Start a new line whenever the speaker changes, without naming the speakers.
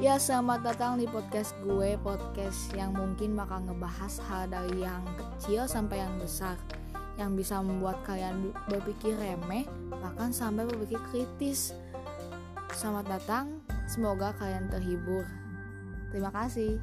Ya selamat datang di podcast gue Podcast yang mungkin bakal ngebahas hal dari yang kecil sampai yang besar. Yang bisa membuat kalian berpikir remeh Bahkan sampai berpikir kritis. Selamat datang, semoga kalian terhibur. Terima kasih.